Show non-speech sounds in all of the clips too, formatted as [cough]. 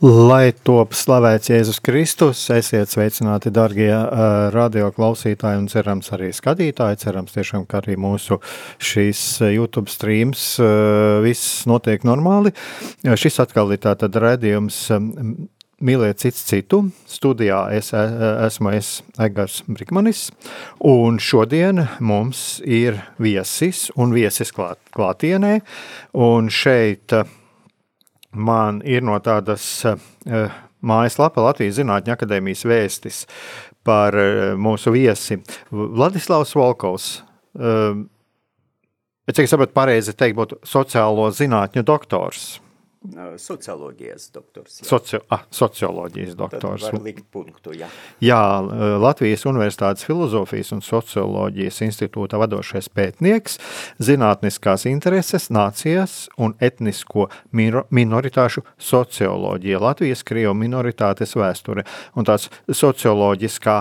Lai top slavēts Jēzus Kristus, esiet sveicināti, darbie uh, radioklausītāji, un cerams, arī skatītāji. Cerams, tiešām, ka arī mūsu šīs YouTube streams uh, viss notiek normāli. Šis atkal ir tāds redzējums. Um, Mīliet citu citu. Studijā es esmu es Egars Brikmanis, un šodien mums ir viesis un viesis klāt, klātienē, un šeit uh, man ir no tādas uh, mājaslapa Latvijas Zinātņu akadēmijas vēstis par uh, mūsu viesi Vladislavs Volkovs. Cik es saprotu, pareizi teikt, būtu sociālo zinātņu doktors. Socioloģijas doktors. Jā. Socio, ah, socioloģijas doktors. Punktu, jā. Jā, Latvijas Universitātes filozofijas un socioloģijas institūta vadošais pētnieks, zinātniskās intereses, nācijas un etnisko minoritāšu socioloģija, Latvijas krievu minoritātes vēsture un tāds socioloģiskā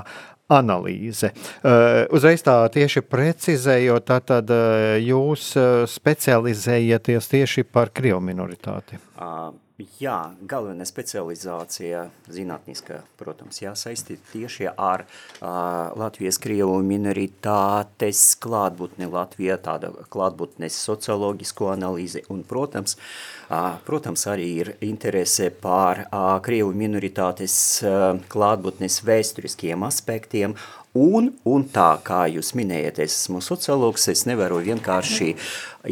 analīze. Uh, uzreiz tā tieši precizējot, tad uh, jūs uh, specializējaties tieši par krievu minoritāti. Uh, jā, galvenā specializācija zinātniskā, protams, jāsaistīta tieši ar uh, Latvijas krievu minoritātes klātbūtni Latvijā, tāda klātbūtnes socioloģisko analīzi un, protams, uh, protams, arī ir interese pār uh, krievu minoritātes uh, klātbūtnes vēsturiskiem aspektiem Un, un tā, kā jūs minējat, es esmu sociologs, es nevaru vienkārši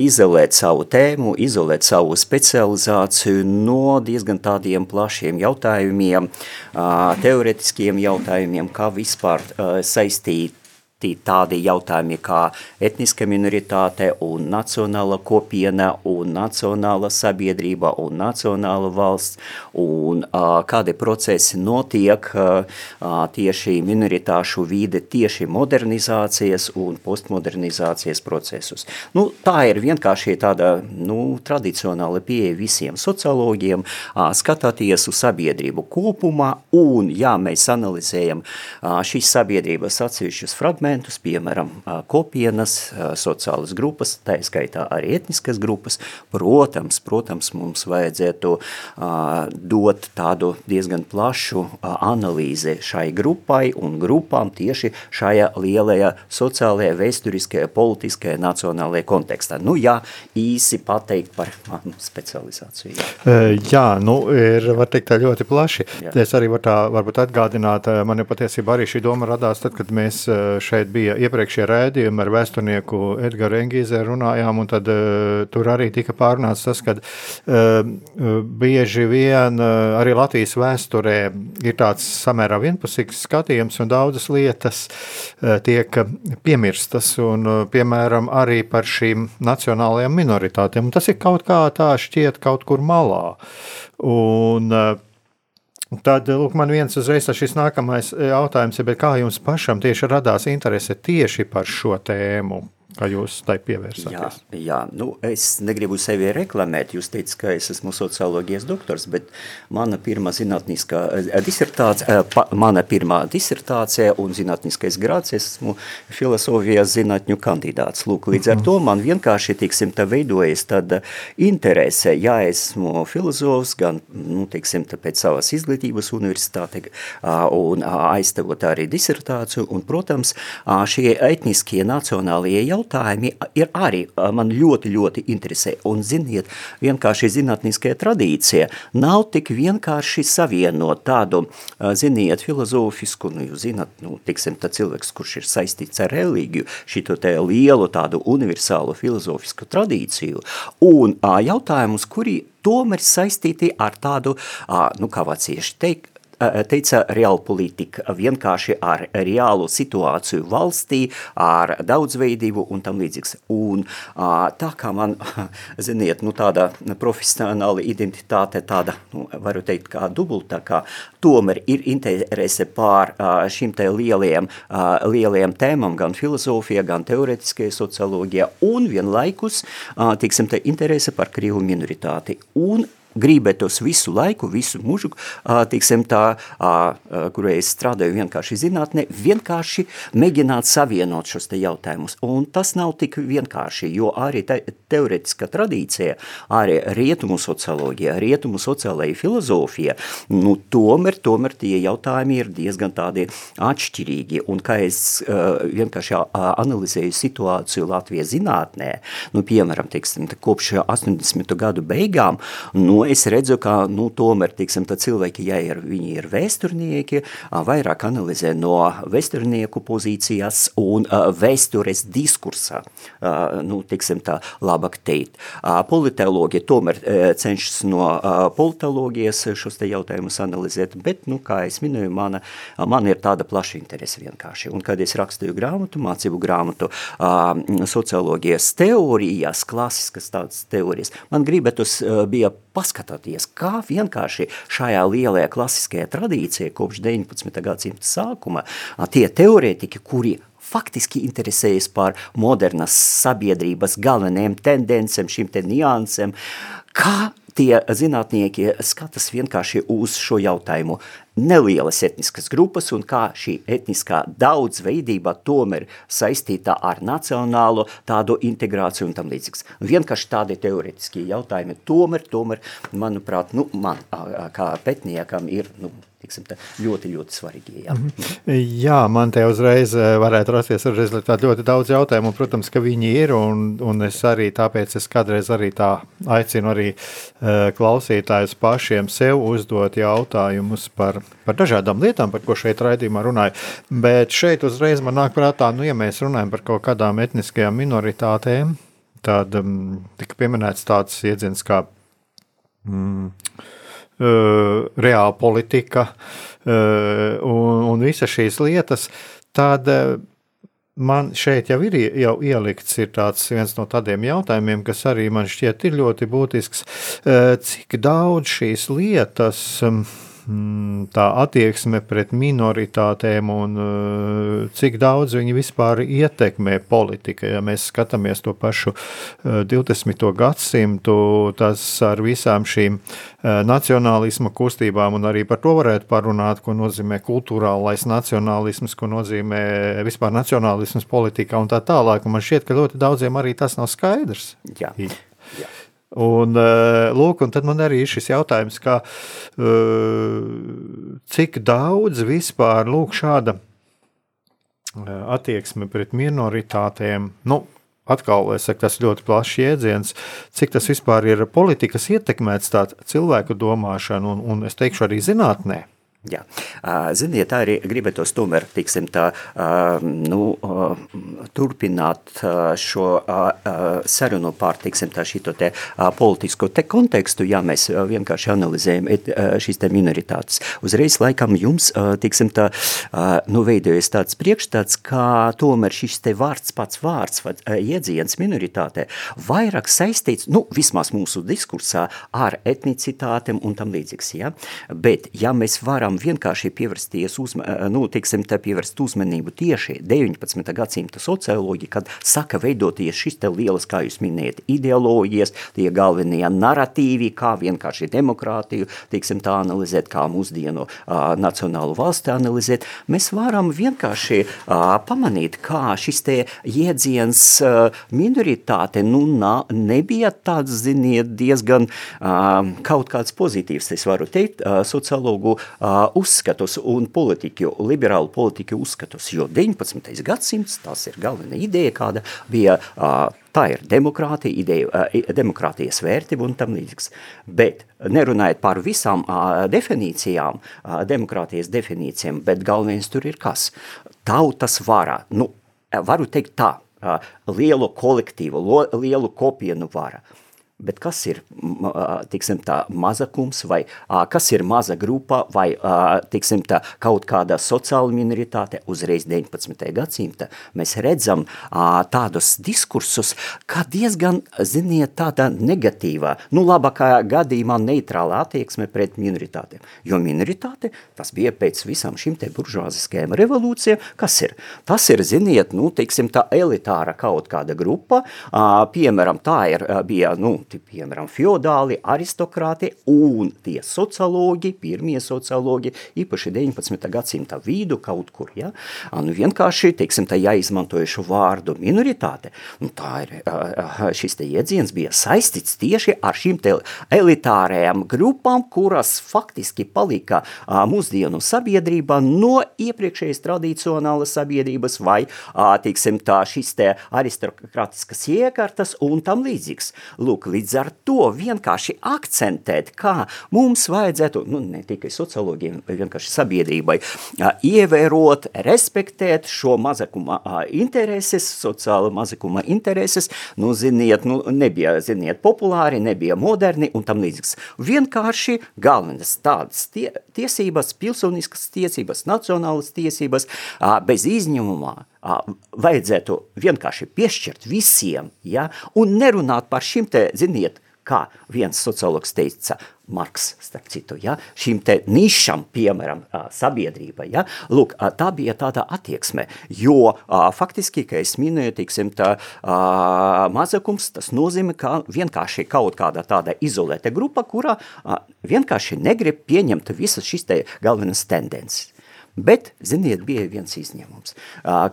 izolēt savu tēmu, izolēt savu specializāciju no diezgan tādiem plašiem jautājumiem, teoretiskiem jautājumiem, kā vispār saistīt tādi jautājumi kā etniska minoritāte un nacionāla kopiena un nacionāla sabiedrība un nacionāla valsts un uh, kādi procesi notiek uh, tieši minoritāšu vide tieši modernizācijas un postmodernizācijas procesus. Nu, tā ir vienkārši tāda nu, tradicionāla pieeja visiem sociologiem, uh, skatāties uz sabiedrību kopumā un, ja mēs analizējam uh, šīs sabiedrības atsevišķus fragmentus, fragmentus, piemēram, kopienas, sociālas grupas, tā skaitā arī etniskas grupas. Protams, protams mums vajadzētu dot tādu diezgan plašu analīzi šai grupai un grupām tieši šajā lielajā sociālajā, vēsturiskajā, politiskajā, nacionālajā kontekstā. Nu, jā, īsi pateikt par manu specializāciju. Jā, jā nu, ir, var teikt, tā ļoti plaši. Jā. Es arī var tā, varbūt atgādināt, man jau patiesībā arī šī doma radās tad, kad mēs šeit šeit bija iepriekšējie rēdījumi ar vēsturnieku Edgars Engīzē runājām, un tad uh, tur arī tika pārunāts tas, ka uh, bieži vien uh, arī Latvijas vēsturē ir tāds samērā vienpusīgs skatījums, un daudzas lietas tiek piemirstas, un piemēram arī par šīm nacionālajām minoritātēm. Tas ir kaut kā tā šķiet kaut kur malā. Un, uh, Tad, lūk, man viens uzreiz šis nākamais jautājums ir, kā jums pašam tieši radās interese tieši par šo tēmu? Kā jūs tai pievērsāties? Jā, jā, nu es negribu sevi reklamēt, jūs teicat, ka es esmu socioloģijas doktors, bet mana pirmā zinātniskā eh, disertācija, eh, mana pirmā disertācija un zinātniskais grāds, es esmu filosofijas zinātņu kandidāts. Lūk, līdz ar to man vienkārši, teiksim, tā veidojas tāda interese, ja esmu filozofs, gan, nu, teiksim, tā pēc savas izglītības universitāte un aizstāvot arī disertāciju, un, protams, šie etniskie nacionālie jautājumi, jautājumi ir arī man ļoti, ļoti interesē. Un, ziniet, vienkārši zinātniskajā tradīcija nav tik vienkārši savienot tādu, ziniet, filozofisku, nu, jūs zināt, nu, tiksim, tā cilvēks, kurš ir saistīts ar reliģiju, šito te lielu tādu universālu filozofisku tradīciju, un jautājumus, kuri tomēr saistīti ar tādu, nu, kā vācieši teikt, teica realpolitika vienkārši ar reālu situāciju valstī, ar daudzveidību un tam līdzīgs. Un tā kā man, [laughs] ziniet, nu tāda profesionāla identitāte tāda, nu, varu teikt, kā dubulta, kā tomēr ir interese pār šim te lieliem, lieliem tēmam, gan filozofija, gan teoretiskajā socioloģija, un vienlaikus, tiksim, te interese par krievu minoritāti. Un gribētos visu laiku, visu mužu, tiksim tā, kurai es strādāju vienkārši zinātnē, vienkārši mēģināt savienot šos te jautājumus. Un tas nav tik vienkārši, jo arī te, teoretiska tradīcija, arī rietumu socioloģija, rietumu sociālajā filozofija, nu tomēr, tomēr tie jautājumi ir diezgan tādi atšķirīgi. Un kā es vienkārši analizēju situāciju Latvijas zinātnē, nu piemēram, teiksim, kopš 80. gadu beigām, nu es redzu, ka nu, tomēr tiksim, cilvēki, ja ir, viņi ir vēsturnieki, vairāk analizē no vēsturnieku pozīcijas un vēstures diskursa, nu, tiksim, tā labāk teikt. Politologi tomēr cenšas no politoloģijas šos jautājumus analizēt, bet, nu, kā es minēju, mana, man ir tāda plaša interese vienkārši. Un, kad es rakstīju grāmatu, mācību grāmatu socioloģijas teorijas, klasiskas tādas teorijas, man gribētos bija paskatāties, kā vienkārši šajā lielajā klasiskajā tradīcijā kopš 19. gadsimta sākuma tie teorētiķi, kuri faktiski interesējas par modernas sabiedrības galvenajiem tendencēm, šīm te niansēm, kā tie zinātnieki skatās vienkārši uz šo jautājumu nelielas etniskas grupas un kā šī etniskā daudzveidība tomēr saistīta ar nacionālo tādu integrāciju un tam līdzīgs. Vienkārši tādi teoretiskie jautājumi tomēr, tomēr, manuprāt, nu, man kā pētniekam ir, nu, tiksim, ļoti, ļoti svarīgi. Jā. -hmm. jā, man te uzreiz varētu rasties rezultāti ļoti daudz jautājumu, un, protams, ka viņi ir, un, un es arī tāpēc es kādreiz arī tā aicinu arī uh, klausītājus pašiem sev uzdot jautājumus par par dažādām lietām, par ko šeit raidījumā runāju. Bet šeit uzreiz man nāk prātā, nu, ja mēs runājam par kaut kādām etniskajām minoritātēm, tad um, tika pieminēts tāds iedziens kā mm, reāla politika uh, un, un visas šīs lietas, tad uh, man šeit jau ir jau ielikts ir viens no tādiem jautājumiem, kas arī man šķiet ir ļoti būtisks. Cik daudz šīs lietas Mm, tā attieksme pret minoritātēm un uh, cik daudz viņi vispār ietekmē politika. Ja mēs skatāmies to pašu 20. Uh, gadsimtu, tas ar visām šīm uh, nacionālisma kustībām, un arī par to varētu parunāt, ko nozīmē kultūrālais nacionālisms, ko nozīmē vispār nacionālisms politikā un tā tālāk. Un man šķiet, ka ļoti daudziem arī tas nav skaidrs. Jā. Jā. Un, eh, lūk, un tad man arī ir šis jautājums, kā, eh, cik daudz vispār lūk, šāda eh, attieksme pret minoritātēm, nu, atkal, saku, tas ļoti plašs jēdziens, cik tas vispār ir politikas ietekmēts cilvēku domāšanu un, un es teikšu arī zinātnē. Jā. Ziniet, arī gribētos tomēr, tiksim, tā, nu, turpināt šo sarunu pār, tiksim, tā šito te politisko te kontekstu, ja mēs vienkārši analizējam šīs te minoritātes. Uzreiz laikam jums, tiksim, tā, nu, veidojas tāds priekšstats, kā tomēr šis te vārds, pats vārds, iedziens minoritātē, vairāk saistīts, nu, vismaz mūsu diskursā ar etnicitātēm un tam līdzīgs, ja? Bet, ja mēs varam varam vienkārši pievērsties, uzma, eh, nu, teiksim, pievērst uzmanību tieši 19. gadsimta socioloģija, kad saka veidoties šis te lielas, kā jūs minējat, ideoloģijas, tie galvenie naratīvi, kā vienkārši demokrātiju, teiksim, tā analizēt, kā mūsdienu uh, nacionālu valsti analizēt, mēs varam vienkārši uh, pamanīt, kā šis te jēdziens uh, minoritāte, nu, na, nebija tāds, ziniet, diezgan uh, kaut kāds pozitīvs, es varu teikt, uh, sociologu uh, uzskatus un politiku, liberālu politiku uzskatus, jo 19. gadsimts, tas ir galvenā ideja, kāda bija Tā ir demokrātija, ideja, demokrātijas vērtība un tam līdzīgs. Bet nerunājot par visām definīcijām, demokrātijas definīcijām, bet galvenais tur ir kas? Tautas vara. Nu, varu teikt tā, lielu kolektīvu, lielu kopienu vara. Bet kas ir tiksim, tā, mazakums, vai kas ir maza grupa, vai tiksim, tā, kaut kāda sociāla minoritāte uzreiz 19. gadsimta? Mēs redzam tādus diskursus, kā diezgan, ziniet, tāda negatīvā, nu labākā gadījumā neitrāla attieksme pret minoritātēm. Jo minoritāte, tas bija pēc visam šim te buržuāziskajām revolūcijām, kas ir? Tas ir, ziniet, nu, tiksim, tā elitāra kaut kāda grupa, piemēram, tā ir, bija, nu, piemēram, feodāli, aristokrāti un tie sociologi, pirmie sociologi, īpaši 19. gadsimta vīdu kaut kur, ja? Nu, vienkārši, teiksim, tā jāizmantojuši vārdu minoritāte, nu, tā ir, šis te iedziens bija saistīts tieši ar šīm te elitārējām grupām, kuras faktiski palika mūsdienu sabiedrībā no iepriekšējas tradicionālas sabiedrības vai, teiksim, tā šis te aristokrātiskas iekārtas un tam līdzīgs. Lūk, līdz ar to vienkārši akcentēt, kā mums vajadzētu, nu, ne tikai sociologiem, bet vienkārši sabiedrībai, ievērot, respektēt šo mazakuma intereses, sociāla mazakuma intereses, nu, ziniet, nu, nebija, ziniet, populāri, nebija moderni un tam līdzīgs. Vienkārši galvenas tādas tie, tiesības, pilsoniskas tiesības, nacionālas tiesības, bez izņēmumā, vajadzētu vienkārši piešķirt visiem, ja, un nerunāt par šim te, ziniet, kā viens sociologs teica, Marks, starp citu, ja, šim te nišam, piemēram, sabiedrība, ja, lūk, tā bija tāda attieksme, jo faktiski, ka es minēju, tiksim, tā mazakums, tas nozīmē, ka vienkārši kaut kāda tāda izolēta grupa, kurā vienkārši negrib pieņemt visas šis te galvenas tendences. Bet, ziniet, bija viens izņēmums,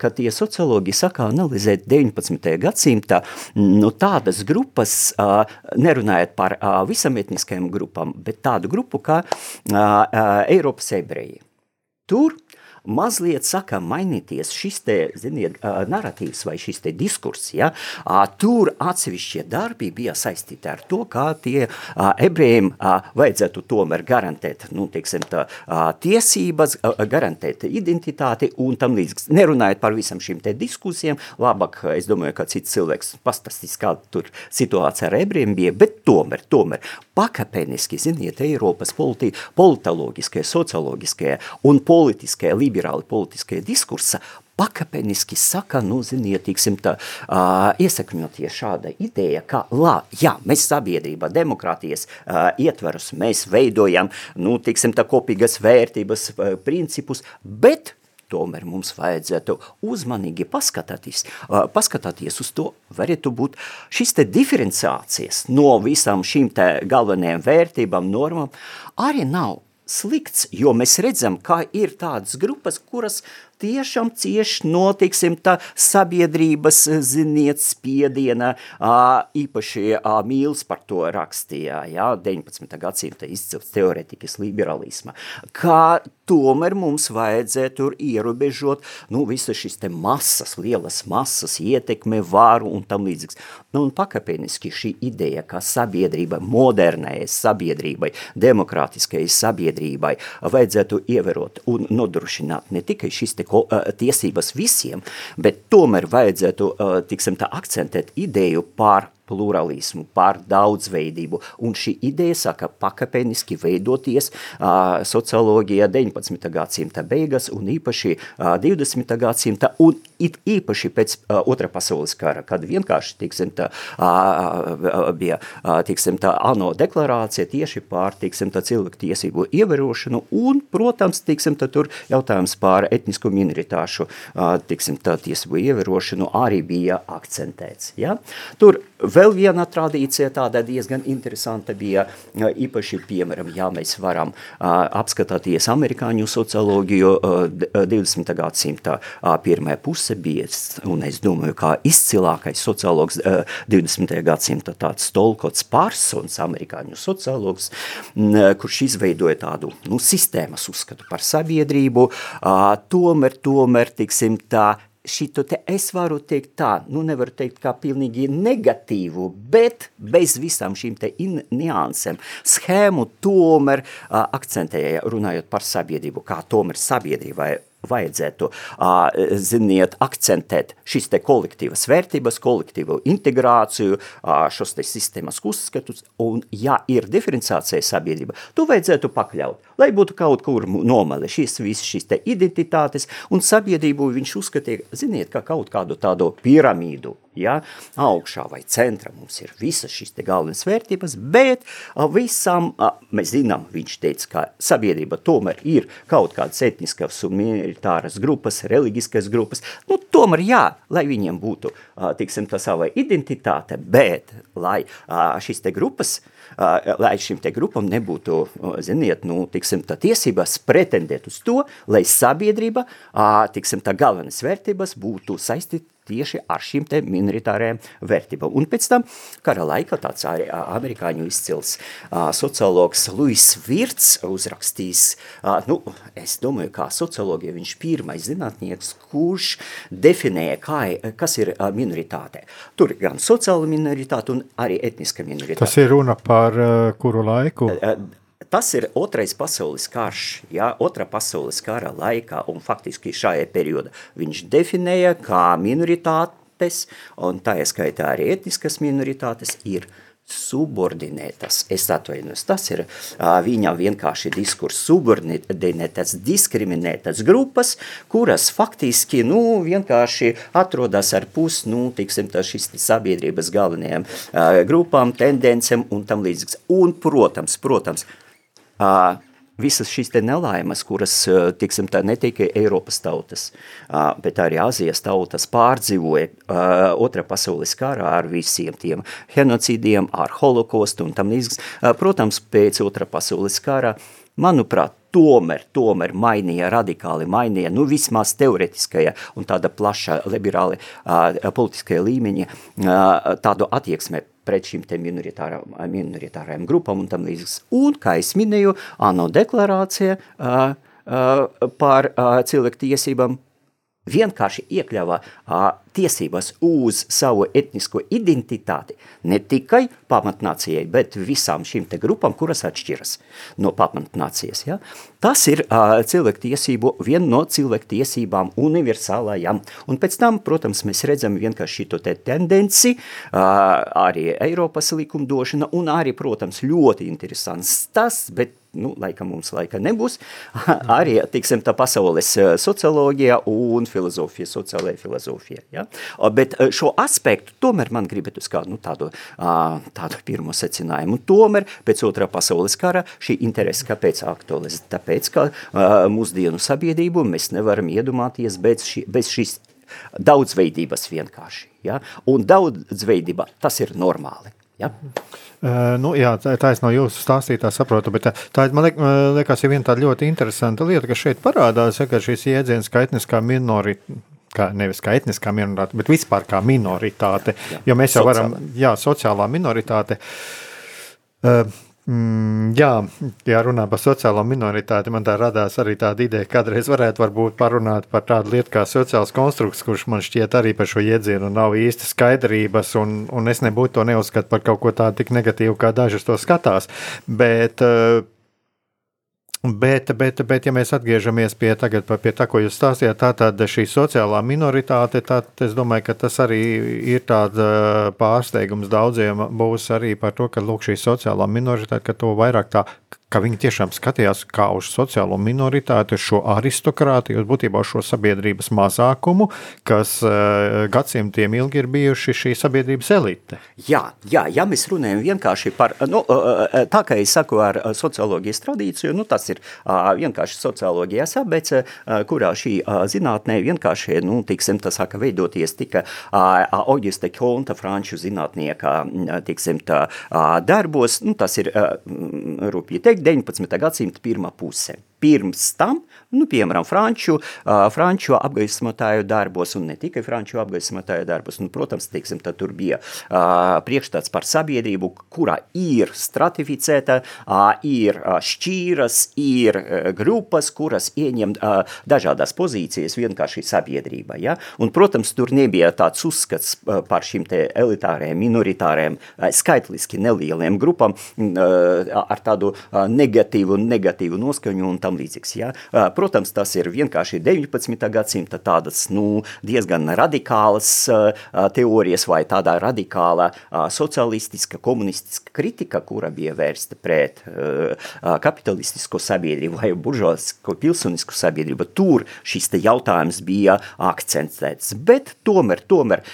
kad tie sociologi saka analizēt 19. gadsimta nu, tādas grupas, nerunājot par visam etniskajām grupām, bet tādu grupu kā Eiropas ebreji. Tur mazliet saka mainīties šis te, ziniet, narratīvs vai šis te diskurs, ja, tur atsevišķie darbi bija saistīti ar to, kā tie ebrejiem vajadzētu tomēr garantēt, nu, teiksim, tā, tiesības, garantēt identitāti un tam līdzīgs. Nerunājot par visam šīm te diskusijām, labāk, es domāju, ka cits cilvēks pastāstīs, kā tur situācija ar ebrejiem bija, bet tomēr, tomēr, pakapeniski, ziniet, Eiropas politi, politologiskie, sociologiskie un politiskie līdzekļi liberāli politiskie diskursa pakāpeniski saka, nu, ziniet, tiksim, tā, uh, iesakņoties šāda ideja, ka, lā, jā, mēs sabiedrība, demokrātijas uh, ietverus, mēs veidojam, nu, tiksim, tā kopīgas vērtības, uh, principus, bet tomēr mums vajadzētu uzmanīgi paskatāties, uh, paskatāties uz to, varētu būt šis te diferenciācijas no visām šīm te galvenajām vērtībām, normām, arī nav slikts, jo mēs redzam, kā ir tādas grupas, kuras tiešām cieši notiksim tā sabiedrības, ziniet, spiediena, īpaši Mīls par to rakstīja, jā, 19. gadsimta izcils teoretikas liberalisma, kā tomēr mums vajadzētu tur ierobežot, nu, visu šis te masas, lielas masas, ietekme, varu un tam līdzīgs. Nu, un pakāpeniski šī ideja, kā sabiedrība, modernai sabiedrībai, demokrātiskai sabiedrībai, vajadzētu ievērot un nodrošināt ne tikai šis te ko, tiesības visiem, bet tomēr vajadzētu, tiksim tā, akcentēt ideju par pluralismu, par daudzveidību. Un šī ideja saka pakāpeniski veidoties uh, socioloģijā 19. gadsimta beigas un īpaši uh, 20. gadsimta un it īpaši pēc uh, otra pasaules kara, kad vienkārši, tiksim, tā, uh, bija, uh, tiksim, tā ANO deklarācija tieši pār, tiksim, tā cilvēku tiesību ievērošanu un, protams, tiksim, tā tur jautājums pār etnisko minoritāšu, uh, tiksim, tā tiesību ievērošanu arī bija akcentēts. Ja? Tur vēl viena tradīcija tāda diezgan interesanta bija īpaši, piemēram, ja mēs varam apskatāties amerikāņu socioloģiju 20. gadsimta pirmajā puse bija, un es domāju, kā izcilākais sociologs 20. gadsimta tāds Stolkots Parsons, amerikāņu sociologs, kurš izveidoja tādu nu, sistēmas uzskatu par sabiedrību, tomēr, tomēr, tiksim tā, šito te es varu teikt tā, nu nevaru teikt kā pilnīgi negatīvu, bet bez visām šīm te niansēm schēmu tomēr uh, akcentēja runājot par sabiedrību, kā tomēr sabiedrībai vajadzētu, ziniet, akcentēt šīs te kolektīvas vērtības, kolektīvu integrāciju, šos te sistēmas uzskatus, un ja ir diferenciācija sabiedrība, to vajadzētu pakļaut, lai būtu kaut kur nomali šīs visas šīs te identitātes, un sabiedrību viņš uzskatīja, ziniet, kā kaut kādu tādu piramīdu, ja, augšā vai centra mums ir visas šīs te galvenas vērtības, bet visam, mēs zinām, viņš teica, ka sabiedrība tomēr ir kaut kādas etniskas un minoritāras grupas, reliģiskas grupas, nu tomēr jā, lai viņiem būtu, tiksim, tā sava identitāte, bet lai šīs te grupas, lai šim te grupam nebūtu, ziniet, nu, tiksim, tā tiesības pretendēt uz to, lai sabiedrība, tiksim, tā galvenas vērtības būtu saistīt tieši ar šīm minoritārajām vērtībām. Un pēc tam kara laikā tāds arī amerikāņu izcils uh, sociologs Luis Virts uzrakstīs, uh, nu, es domāju, kā sociologija viņš pirmais zinātnieks, kurš definēja, kā, kas ir uh, minoritāte. Tur gan sociāla minoritāte un arī etniska minoritāte. Tas ir runa par uh, kuru laiku? Uh, Tas ir otrais pasaules karš, ja, otra pasaules kara laikā, un faktiski šajā periodā viņš definēja, kā minoritātes, un tā ieskaitā arī etniskas minoritātes, ir subordinētas, es atvainojos, tas ir viņa vienkārši diskurs, subordinētas, diskriminētas grupas, kuras faktiski, nu, vienkārši atrodas ar pus, nu, tiksim, tā šis sabiedrības galvenajām grupām, tendencēm un tam līdzīgs. Un, protams, protams, Uh, visas šīs nelaimes, kuras, tiksim, ne tikai Eiropas tautas, bet arī Azijas tautas pārdzīvoja otrā pasaules karā ar visiem tiem genocīdiem, ar holokostu un tam līdzīgs. Protams, pēc otrā pasaules kara, manuprāt, tomēr, tomēr mainīja, radikāli mainīja, nu vismaz teoretiskajā un tāda plaša liberāli uh, politiskajā līmeņa tādu attieksmē pret šīm minoritārajām grupām un tam līdzīgs. Un, kā es minēju, ANO deklarācija uh, uh, par uh, cilvēku tiesībām vienkārši iekļāva uh, tiesības uz savu etnisko identitāti ne tikai pamatnācijai, bet visām šīm te grupām, kuras atšķiras no pamatnācijas. Ja? Tas ir uh, cilvēktiesību, viena no cilvēktiesībām universālajām. Un pēc tam, protams, mēs redzam vienkārši šito te tendenci, uh, arī Eiropas likumdošana un arī, protams, ļoti interesants tas, bet nu, laikam mums laika nebūs, [laughs] arī, tiksim, tā pasaules socioloģija un filozofija, sociālajā filozofija. Ja? Bet šo aspektu tomēr man gribētu kā nu, tādu, tādu pirmo secinājumu. Tomēr pēc otrā pasaules kara šī interese kāpēc aktuālis? Tāpēc, ka mūsdienu sabiedrību mēs nevaram iedomāties bez, šī, bez šīs daudzveidības vienkārši. Ja? Un daudzveidība, tas ir normāli. Ja? Uh, nu, jā, tā, es no jūsu stāstītā saprotu, bet tā, tā man liek, liekas, ir viena tāda ļoti interesanta lieta, ka šeit parādās, ja, ka šis jēdziens skaitniskā minoritāte, kā nevis kā etniskā minoritāte, bet vispār kā minoritāte. Jā, jo mēs jau sociālā. varam, jā, sociālā minoritāte. Uh, Mm, jā, ja runā par sociālo minoritāti, man tā radās arī tāda ideja, ka kādreiz varētu varbūt parunāt par tādu lietu kā sociāls konstrukts, kurš man šķiet arī par šo jēdzienu nav īsti skaidrības, un, un es nebūtu to neuzskatu par kaut ko tādu tik negatīvu, kā daži to skatās. Bet, uh, Bet, bet, bet, ja mēs atgriežamies pie, tagad, pie tā, ko jūs stāstījāt, tā tad šī sociālā minoritāte, tad es domāju, ka tas arī ir tāds pārsteigums daudziem būs arī par to, ka lūk, šī sociālā minoritāte, ka to vairāk tā ka viņi tiešām skatījās kā uz sociālo minoritāti, šo aristokrātiju, būtībā šo sabiedrības mazākumu, kas uh, gadsimtiem ilgi ir bijuši šī sabiedrības elite. Jā, jā, ja mēs runājam vienkārši par, nu, tā kā es saku ar socioloģijas tradīciju, nu, tas ir vienkārši socioloģijas abece, kurā šī zinātnē vienkārši, nu, tiksim, tas sāka veidoties tika Augusta Konta, franču zinātnieka, tiksim, tā darbos, nu, tas ir, rūpīgi teikt, 19. gadsimta pirmā puse. Pirms tam, nu, piemēram, franču, uh, franču apgaismotāju darbos, un ne tikai franču apgaismotāju darbos, nu, protams, teiksim, tad tur bija uh, priekšstats par sabiedrību, kurā ir stratificēta, uh, ir uh, šķīras, ir uh, grupas, kuras ieņem uh, dažādas pozīcijas vienkārši sabiedrība, ja? Un, protams, tur nebija tāds uzskats uh, par šīm te elitāriem, minoritāriem, uh, skaitliski nelieliem grupām uh, ar tādu uh, negatīvu, negatīvu noskaņu un tam līdzīgs. Ja? Protams, tas ir vienkārši 19. gadsimta tādas nu, diezgan radikālas teorijas vai tādā radikāla socialistiska, komunistiska kritika, kura bija vērsta pret kapitalistisko sabiedrību vai buržoasko pilsonisku sabiedrību. Tur šis te jautājums bija akcentēts. Bet tomēr, tomēr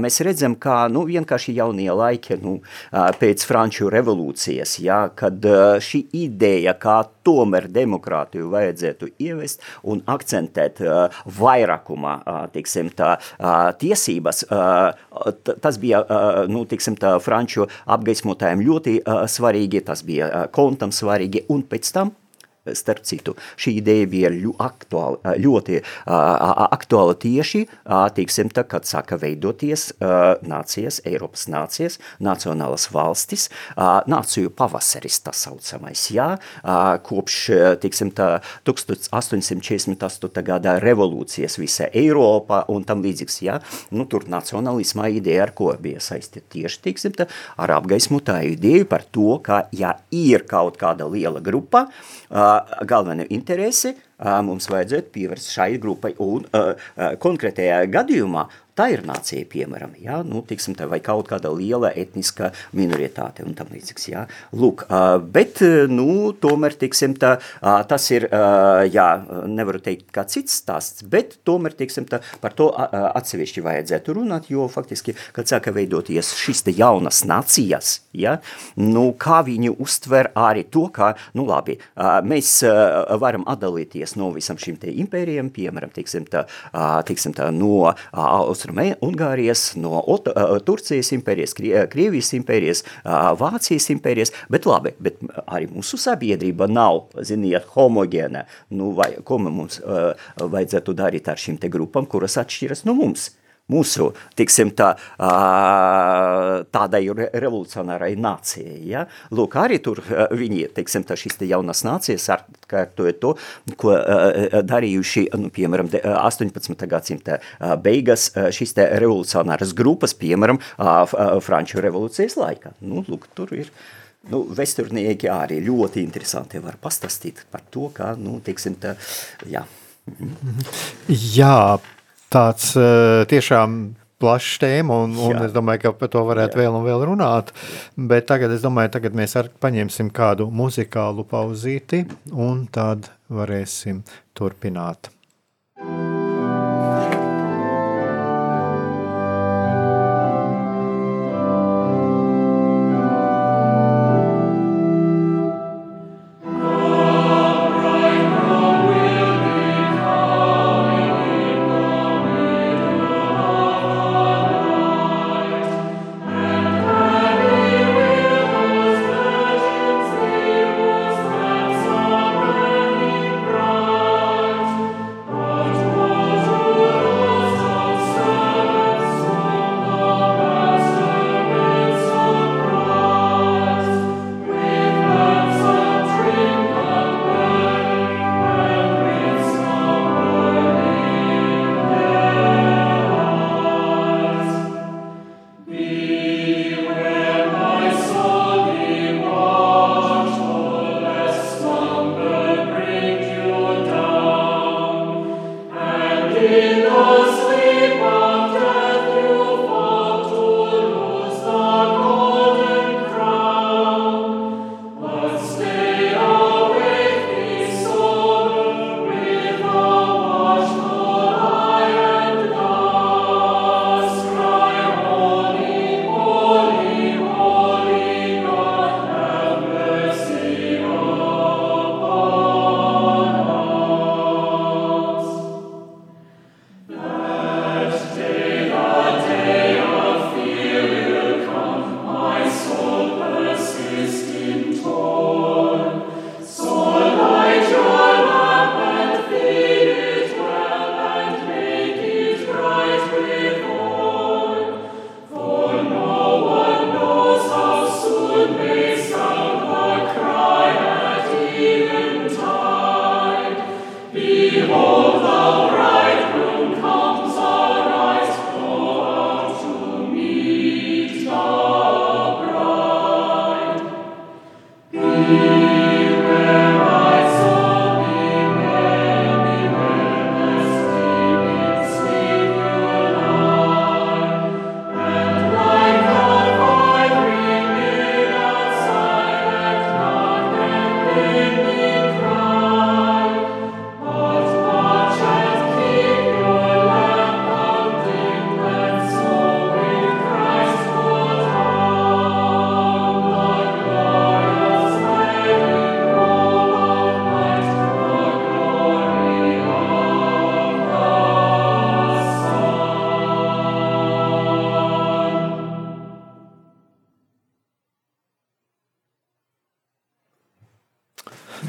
mēs redzam, ka nu, vienkārši jaunie laiki nu, pēc Franču revolūcijas, ja, kad šī ideja, kā tomēr demokrātiju vajadzētu ievest un akcentēt uh, vairākumā, uh, tiksim, tā, uh, tiesības. Uh, tas bija, uh, nu, tiksim, tā, franču apgaismotājiem ļoti uh, svarīgi, tas bija uh, kontam svarīgi, un pēc tam Starp citu, šī ideja bija ļu aktuāla, ļoti aktuāla tieši, tiksim, tā, kad sāka veidoties nācijas, Eiropas nācijas, nacionālas valstis, nāciju pavasaris tas saucamais, jā, kopš, tiksim, tā, 1848. gadā revolūcijas visa Eiropa un tam līdzīgs, jā, nu, tur nacionalismā ideja ar ko bija saistīta tieši, tiksim, tā, ar apgaismotāju ideju par to, ka, ja ir kaut kāda liela grupa, uh, galveno interesi mums vajadzētu pievērst šai grupai un konkrētajā gadījumā tā ir nācija, piemēram, ja? nu, tiksim, tā, vai kaut kāda liela etniska minoritāte un tam līdzīgs. Ja? Lūk, bet, nu, tomēr, tiksim, tā, tas ir, jā, nevaru teikt kā cits stāsts, bet tomēr, tiksim, tā, par to atsevišķi vajadzētu runāt, jo faktiski, kad sāka veidoties šis te jaunas nācijas, ja? nu, kā viņi uztver arī to, ka, nu, labi, mēs varam atdalīties no visam šim te impērijam, piemēram, tiksim, tā, tiksim, tā, no Austrum Austrum Ungārijas, no uh, Turcijas impērijas, Krie, Krievijas impērijas, Vācijas impērijas, bet labi, bet arī mūsu sabiedrība nav, ziniet, homogēna, nu vai ko mums vajadzētu darīt ar šīm te grupām, kuras atšķiras no mums mūsu, tiksim, tā, tādai revolucionārai nācijai. Ja? Lūk, arī tur viņi, tiksim, tā šīs te jaunas nācijas atkārtoja to, ko darījuši, nu, piemēram, 18. gadsimta beigas šīs te revolucionāras grupas, piemēram, Franču revolūcijas laikā. Nu, lūk, tur ir nu, vesturnieki arī ļoti interesanti var pastāstīt par to, kā, nu, teiksim, tā, jā. Mhm. Jā, tāds eh, tiešām plašs tēma, un, un Jā. es domāju, ka par to varētu Jā. vēl un vēl runāt. Bet tagad es domāju, tagad mēs ar, paņemsim kādu muzikālu pauzīti, un tad varēsim turpināt.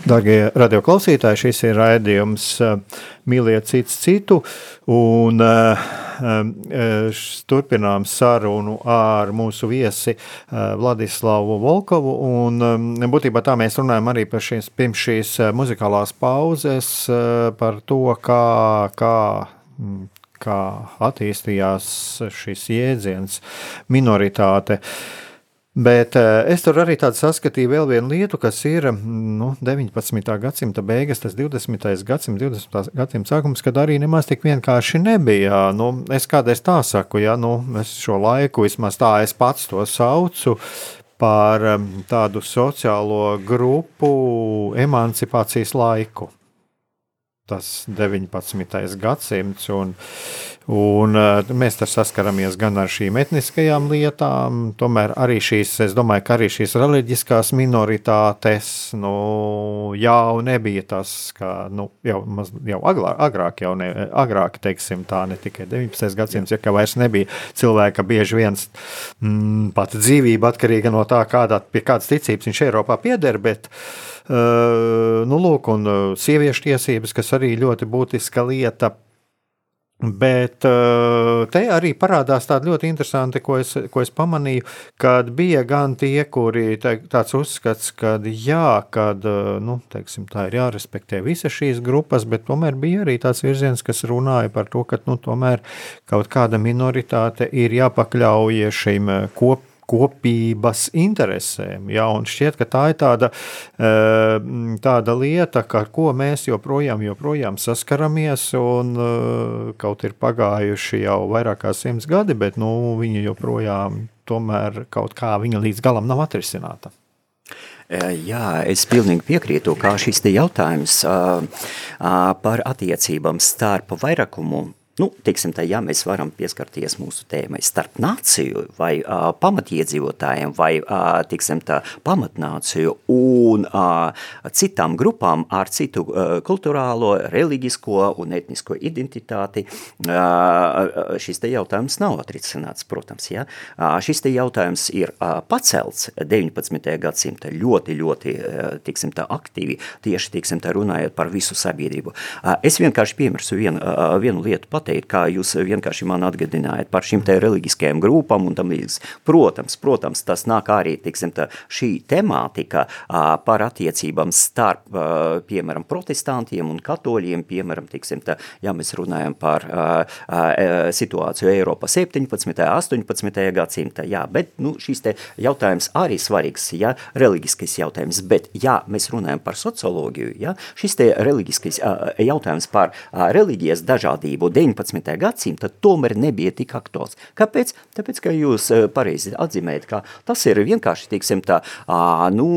Darbie radioklausītāji, šis ir raidījums eh, Mīliet cits citu. Un, uh, turpinām sarunu ar mūsu viesi Vladislavu Volkovu. Un, būtībā tā mēs runājam arī par šīs, pirms šīs muzikālās pauzes, par to, kā, kā mm, kā attīstījās šis jēdziens, minoritāte. Uh, Bet uh, es tur arī saskatīju vēl vienu lietu, kas ir nu, 19. gadsimta beigas, tas 20. gadsimta, 20. gadsimta sākums, kad arī nemaz tik vienkārši nebija. Nu, es kādreiz tā saku, ja nu, es šo laiku vismaz tā es pats to saucu par um, tādu sociālo grupu emancipācijas laiku. Tas 19. gadsimts. Un, Un, uh, mēs tur saskaramies gan ar šīm etniskajām lietām, tomēr arī šīs, es domāju, ka arī šīs reliģiskās minoritātes nu, jau nebija tas, ka nu, jau, maz, jau agrāk, agrāk, jau ne, agrāk, teiksim, tā ne tikai 19. gadsimts, ja ka vairs nebija cilvēka bieži viens mm, pat dzīvība atkarīga no tā, kādā, pie kādas ticības viņš Eiropā pieder, bet nu, lūk, un uh, sieviešu tiesības, kas arī ļoti būtiska lieta. Bet eh, te arī parādās tāda ļoti interesanta, ko es, ko es pamanīju, kad bija gan tie, kuri te, tāds uzskats, ka jā, kad, eh, nu, teiksim, tā ir jārespektē visas šīs grupas, bet tomēr bija arī tāds virziens, kas runāja par to, ka, nu, tomēr kaut kāda minoritāte ir jāpakļauj šīm eh, kop kopības interesēm. Ja, šķiet, ka tā ir tāda, eh, tāda lieta, ar ko mēs joprojām, joprojām saskaramies, un eh, kaut ir pagājuši jau vairāk kā simts gadi, bet nu, viņi joprojām tomēr kaut kā viņa līdz galam nav atrisināta. Eh, jā, es pilnīgi piekrītu, kā šis jautājums par attiecībām starp vairākumu Nu, teiksim, tā, ja mēs varam pieskarties mūsu tēmai starp nāciju vai uh, pamatiedzīvotājiem vai uh, teiksim, tā, pamatnāciju un uh, citām grupām ar citu uh, kulturālo, reliģisko un etnisko identitāti, uh, šis te jautājums nav atrisināts, protams. Ja? Uh, šis te jautājums ir uh, pacelts 19. gadsimta ļoti, ļoti uh, teiksim, tā, aktīvi, tieši teiksim, tā, runājot par visu sabiedrību. Uh, es vienkārši piemirsu vienu, uh, vienu lietu pateikt, kā jūs vienkārši man atgādinājāt par šīm te reliģiskajām grupām un tam līdz. Protams, protams, tas nāk arī, tiksim, tā, šī temātika par attiecībām starp, piemēram, protestantiem un katoļiem, piemēram, tiksim, tā, ja mēs runājam par situāciju Eiropā 17. 18. gadsimta, jā, bet, nu, šīs te jautājums arī svarīgs, jā, reliģiskais jautājums, bet, ja mēs runājam par socioloģiju, jā, šis te reliģiskais jautājums par reliģijas dažādību 19. gadsimta tomēr nebija tik aktuāls. Kāpēc? Tāpēc, ka jūs eh, pareizi atzīmējat, ka tas ir vienkārši, teiksim, tā, nu,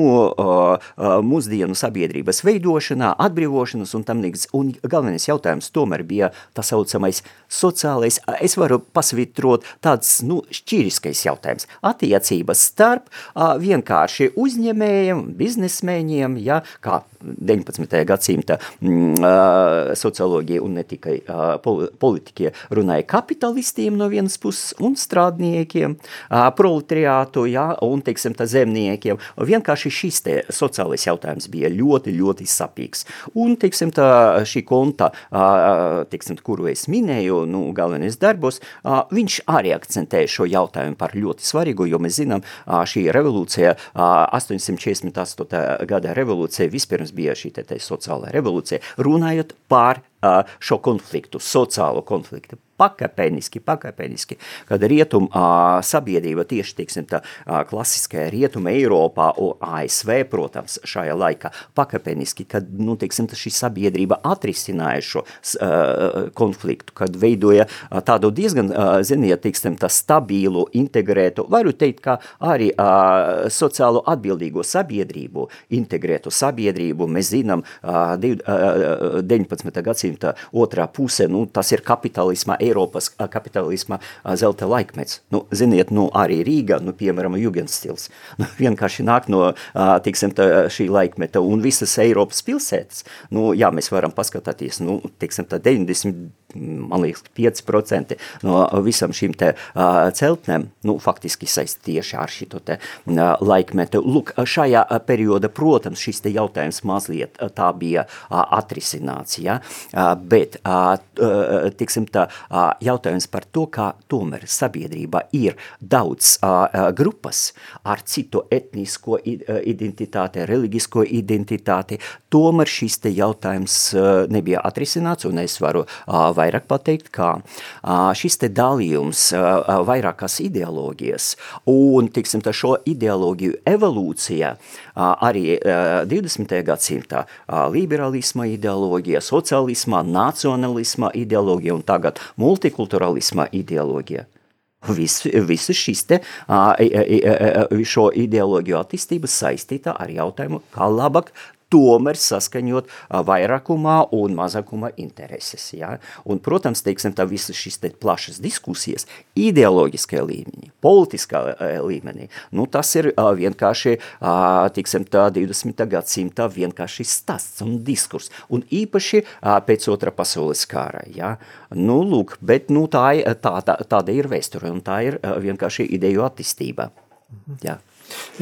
mūsdienu sabiedrības veidošanā, atbrīvošanas un tam līdz. Un galvenais jautājums tomēr bija tā saucamais sociālais, es varu pasvitrot tāds, nu, šķīriskais jautājums. Attiecības starp vienkārši uzņēmējiem, biznesmeņiem, ja, kā 19. gadsimta mm, socioloģija un ne tikai uh, politiķie runāja kapitalistiem no vienas puses un strādniekiem, proletariātu, ja, un, teiksim, tā zemniekiem. Vienkārši šis te sociālais jautājums bija ļoti, ļoti sapīgs. Un, teiksim, tā šī konta, teiksim, kuru es minēju, nu, galvenais darbos, viņš arī akcentēja šo jautājumu par ļoti svarīgu, jo mēs zinām, šī revolūcija, 848. gada revolūcija, vispirms bija šī te, te sociālā revolūcija, runājot par šo konfliktu, sociālo konfliktu pakāpeniski, pakāpeniski, kad rietum uh, sabiedrība tieši, teiksim, tā uh, klasiskajā rietuma Eiropā un ASV, protams, šajā laikā pakāpeniski, kad, nu, teiksim, šī sabiedrība atrisināja šo uh, konfliktu, kad veidoja uh, tādu diezgan, uh, ziniet, teiksim, tā stabilu, integrētu, varu teikt, ka arī uh, sociālo atbildīgo sabiedrību, integrētu sabiedrību, mēs zinām, uh, 19. gadsimta otrā puse, nu, tas ir kapitālisma Eiropas kapitālisma zelta laikmets. Nu, ziniet, nu, arī Rīga, nu, piemēram, Jugendstils, [laughs] nu, vienkārši nāk no, tiksim, tā, šī laikmeta un visas Eiropas pilsētas. Nu, jā, mēs varam paskatāties, nu, tiksim, tā 90 man liekas, 5% no visam šīm te uh, celtnēm, nu, faktiski saist tieši ar šito te uh, laikmetu. Lūk, šajā perioda, protams, šis te jautājums mazliet tā bija uh, atrisināts, ja? bet, tiksim tā, jautājums par to, kā tomēr sabiedrība ir daudz grupas ar citu etnisko identitāti, reliģisko identitāti, tomēr šis te jautājums nebija atrisināts, un es varu vairāk pateikt, kā šis te dalījums vairākās ideoloģijas un, tiksim, šo ideoloģiju evolūcija arī 20. gadsimtā liberalisma ideoloģija, socialisma, nacionalisma ideoloģija un tagad multikulturalisma ideoloģija. Vis šis te, šo ideoloģiju attīstība saistīta ar jautājumu, kā labāk tomēr saskaņot vairākumā un mazākumā intereses. Ja? Un, protams, teiksim, tā visas šīs te plašas diskusijas ideoloģiskajā līmenī, politiskā līmenī, nu, tas ir vienkārši, teiksim, tā 20. gadsimta vienkārši stāsts un diskurs, un īpaši pēc otra pasaules kāra. Ja? Nu, lūk, bet nu, tā, tā, tā, tāda ir vēsture, un tā ir vienkārši ideju attīstība. Ja.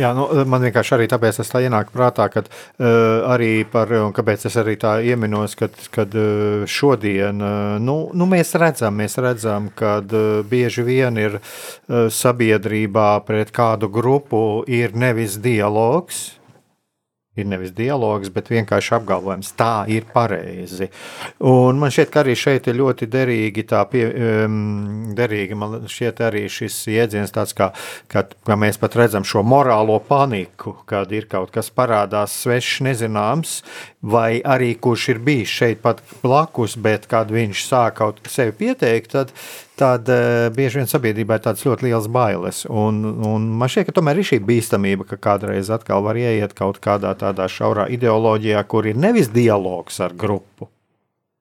Jā, nu, man vienkārši arī tāpēc tas tā ienāk prātā, ka uh, arī par, un kāpēc es arī tā ieminos, kad, kad uh, šodien, uh, nu, nu, mēs redzam, mēs redzam, kad uh, bieži vien ir uh, sabiedrībā pret kādu grupu ir nevis dialogs, ir nevis dialogs, bet vienkārši apgalvojums, tā ir pareizi. Un man šķiet, ka arī šeit ir ļoti derīgi, pie, um, derīgi man šķiet arī šis jēdziens tāds, kā, kā, kā mēs pat redzam šo morālo paniku, kad ir kaut kas parādās svešs, nezināms, vai arī kurš ir bijis šeit pat blakus, bet kad viņš sāk kaut sevi pieteikt, tad tad uh, bieži vien sabiedrībā ir tādas ļoti liels bailes. Un, un man šķiet, ka tomēr ir šī bīstamība, ka kādreiz atkal var ieiet kaut kādā tādā šaurā ideoloģijā, kur ir nevis dialogs ar grupu,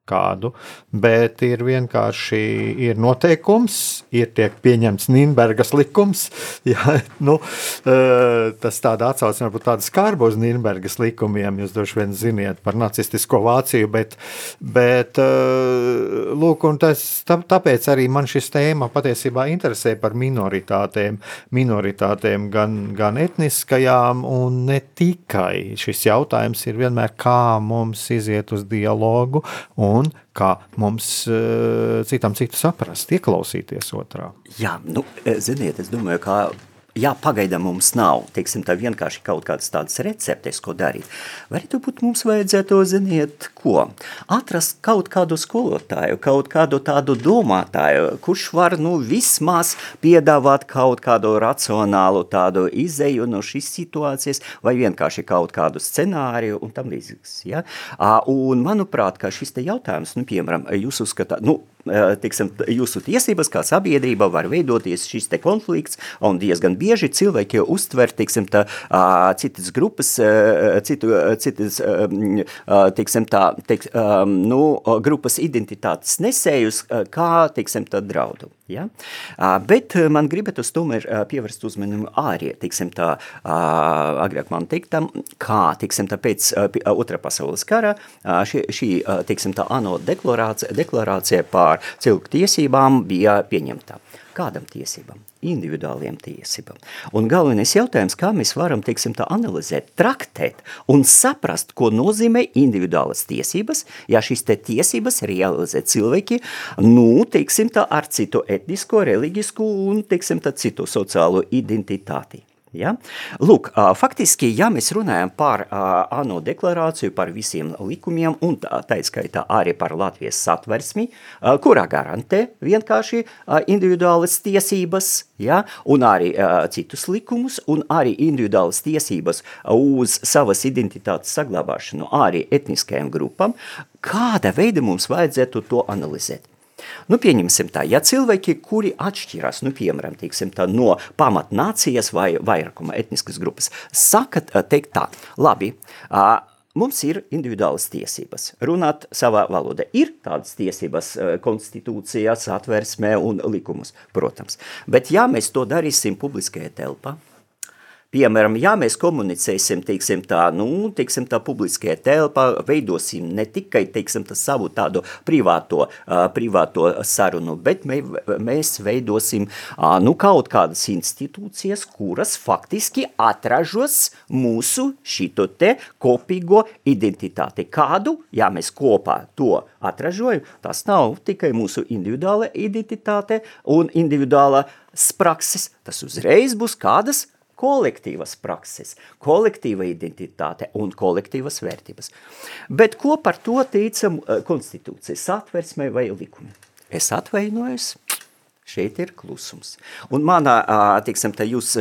kādu, bet ir vienkārši ir noteikums, ir tiek pieņemts Nīderlandes likums. [laughs] Jā, nu, tas tādā atsaucē varbūt tāda skarba uz Nīderlandes likumiem. Jūs droši vien ziniet par nacistisko Vāciju, bet, bet lūk, tas, tāpēc arī man šis tēma patiesībā interesē par minoritātēm, minoritātēm gan, gan etniskajām un ne tikai. Šis jautājums ir vienmēr, kā mums iziet uz dialogu un un kā mums uh, citam citu saprast, ieklausīties otrā. Jā, nu, eh, ziniet, es domāju, ka jā, pagaidām mums nav, teiksim, tā vienkārši kaut kādas tādas receptes, ko darīt. Vai arī būt mums vajadzētu, ziniet, ko? Atrast kaut kādu skolotāju, kaut kādu tādu domātāju, kurš var, nu, vismaz piedāvāt kaut kādu racionālu tādu izēju no šīs situācijas, vai vienkārši kaut kādu scenāriju un tam līdzīgs, ja? Un, manuprāt, ka šis jautājums, nu, piemēram, jūs uzskatāt, nu, tiksim, jūsu tiesības kā sabiedrība var veidoties šis te konflikts, un diezgan bieži cilvēki uztver, tiksim, tā, citas grupas, citu, citas, tiksim, tā, tiks, nu, grupas identitātes nesējus, kā, tiksim, tā draudu. Ja? Bet man gribētu tomēr pievērst uzmanību arī, tiksim, tā, agrāk man teiktam, kā, tiksim, tā, pēc otrā pasaules kara šī, šī tiksim, tā, ANO deklarācija, deklarācija par cilvēku tiesībām bija pieņemta. Kādam tiesībām? Individuāliem tiesībām. Un galvenais jautājums, kā mēs varam, teiksim, tā analizēt, traktēt un saprast, ko nozīmē individuālas tiesības, ja šīs te tiesības realizē cilvēki, nu, teiksim, tā ar citu etnisko, reliģisku un, teiksim, tā citu sociālo identitāti. Ja? Lūk, faktiski, ja mēs runājam par ANO deklarāciju, par visiem likumiem, un tā, tā skaitā arī par Latvijas satversmi, kurā garantē vienkārši individuālas tiesības, ja? un arī citus likumus, un arī individuālas tiesības uz savas identitātes saglabāšanu arī etniskajām grupām, kāda veida mums vajadzētu to analizēt? Nu, pieņemsim tā, ja cilvēki, kuri atšķirās, nu, piemēram, teiksim tā, no pamatnācijas vai vairākuma etniskas grupas, saka teikt tā, labi, mums ir individuālas tiesības runāt savā valodā. Ir tādas tiesības konstitūcijā, satversmē un likumus, protams. Bet ja mēs to darīsim publiskajā telpā, Piemēram, ja mēs komunicēsim, teiksim tā, nu, teiksim tā publiskajā telpā, veidosim ne tikai, teiksim tā, savu tādu privāto, uh, privāto sarunu, bet mē, mēs veidosim, uh, nu, kaut kādas institūcijas, kuras faktiski atražos mūsu šito te kopīgo identitāti. Kādu, ja mēs kopā to atražojam, tas nav tikai mūsu individuāla identitāte un individuāla prakses, tas uzreiz būs kādas kolektīvas prakses, kolektīva identitāte un kolektīvas vērtības. Bet ko par to ticam eh, konstitūcijas atversmē vai likumi? Es atvainojos, Šeit ir klusums. Un manā, teiksim, tā jūs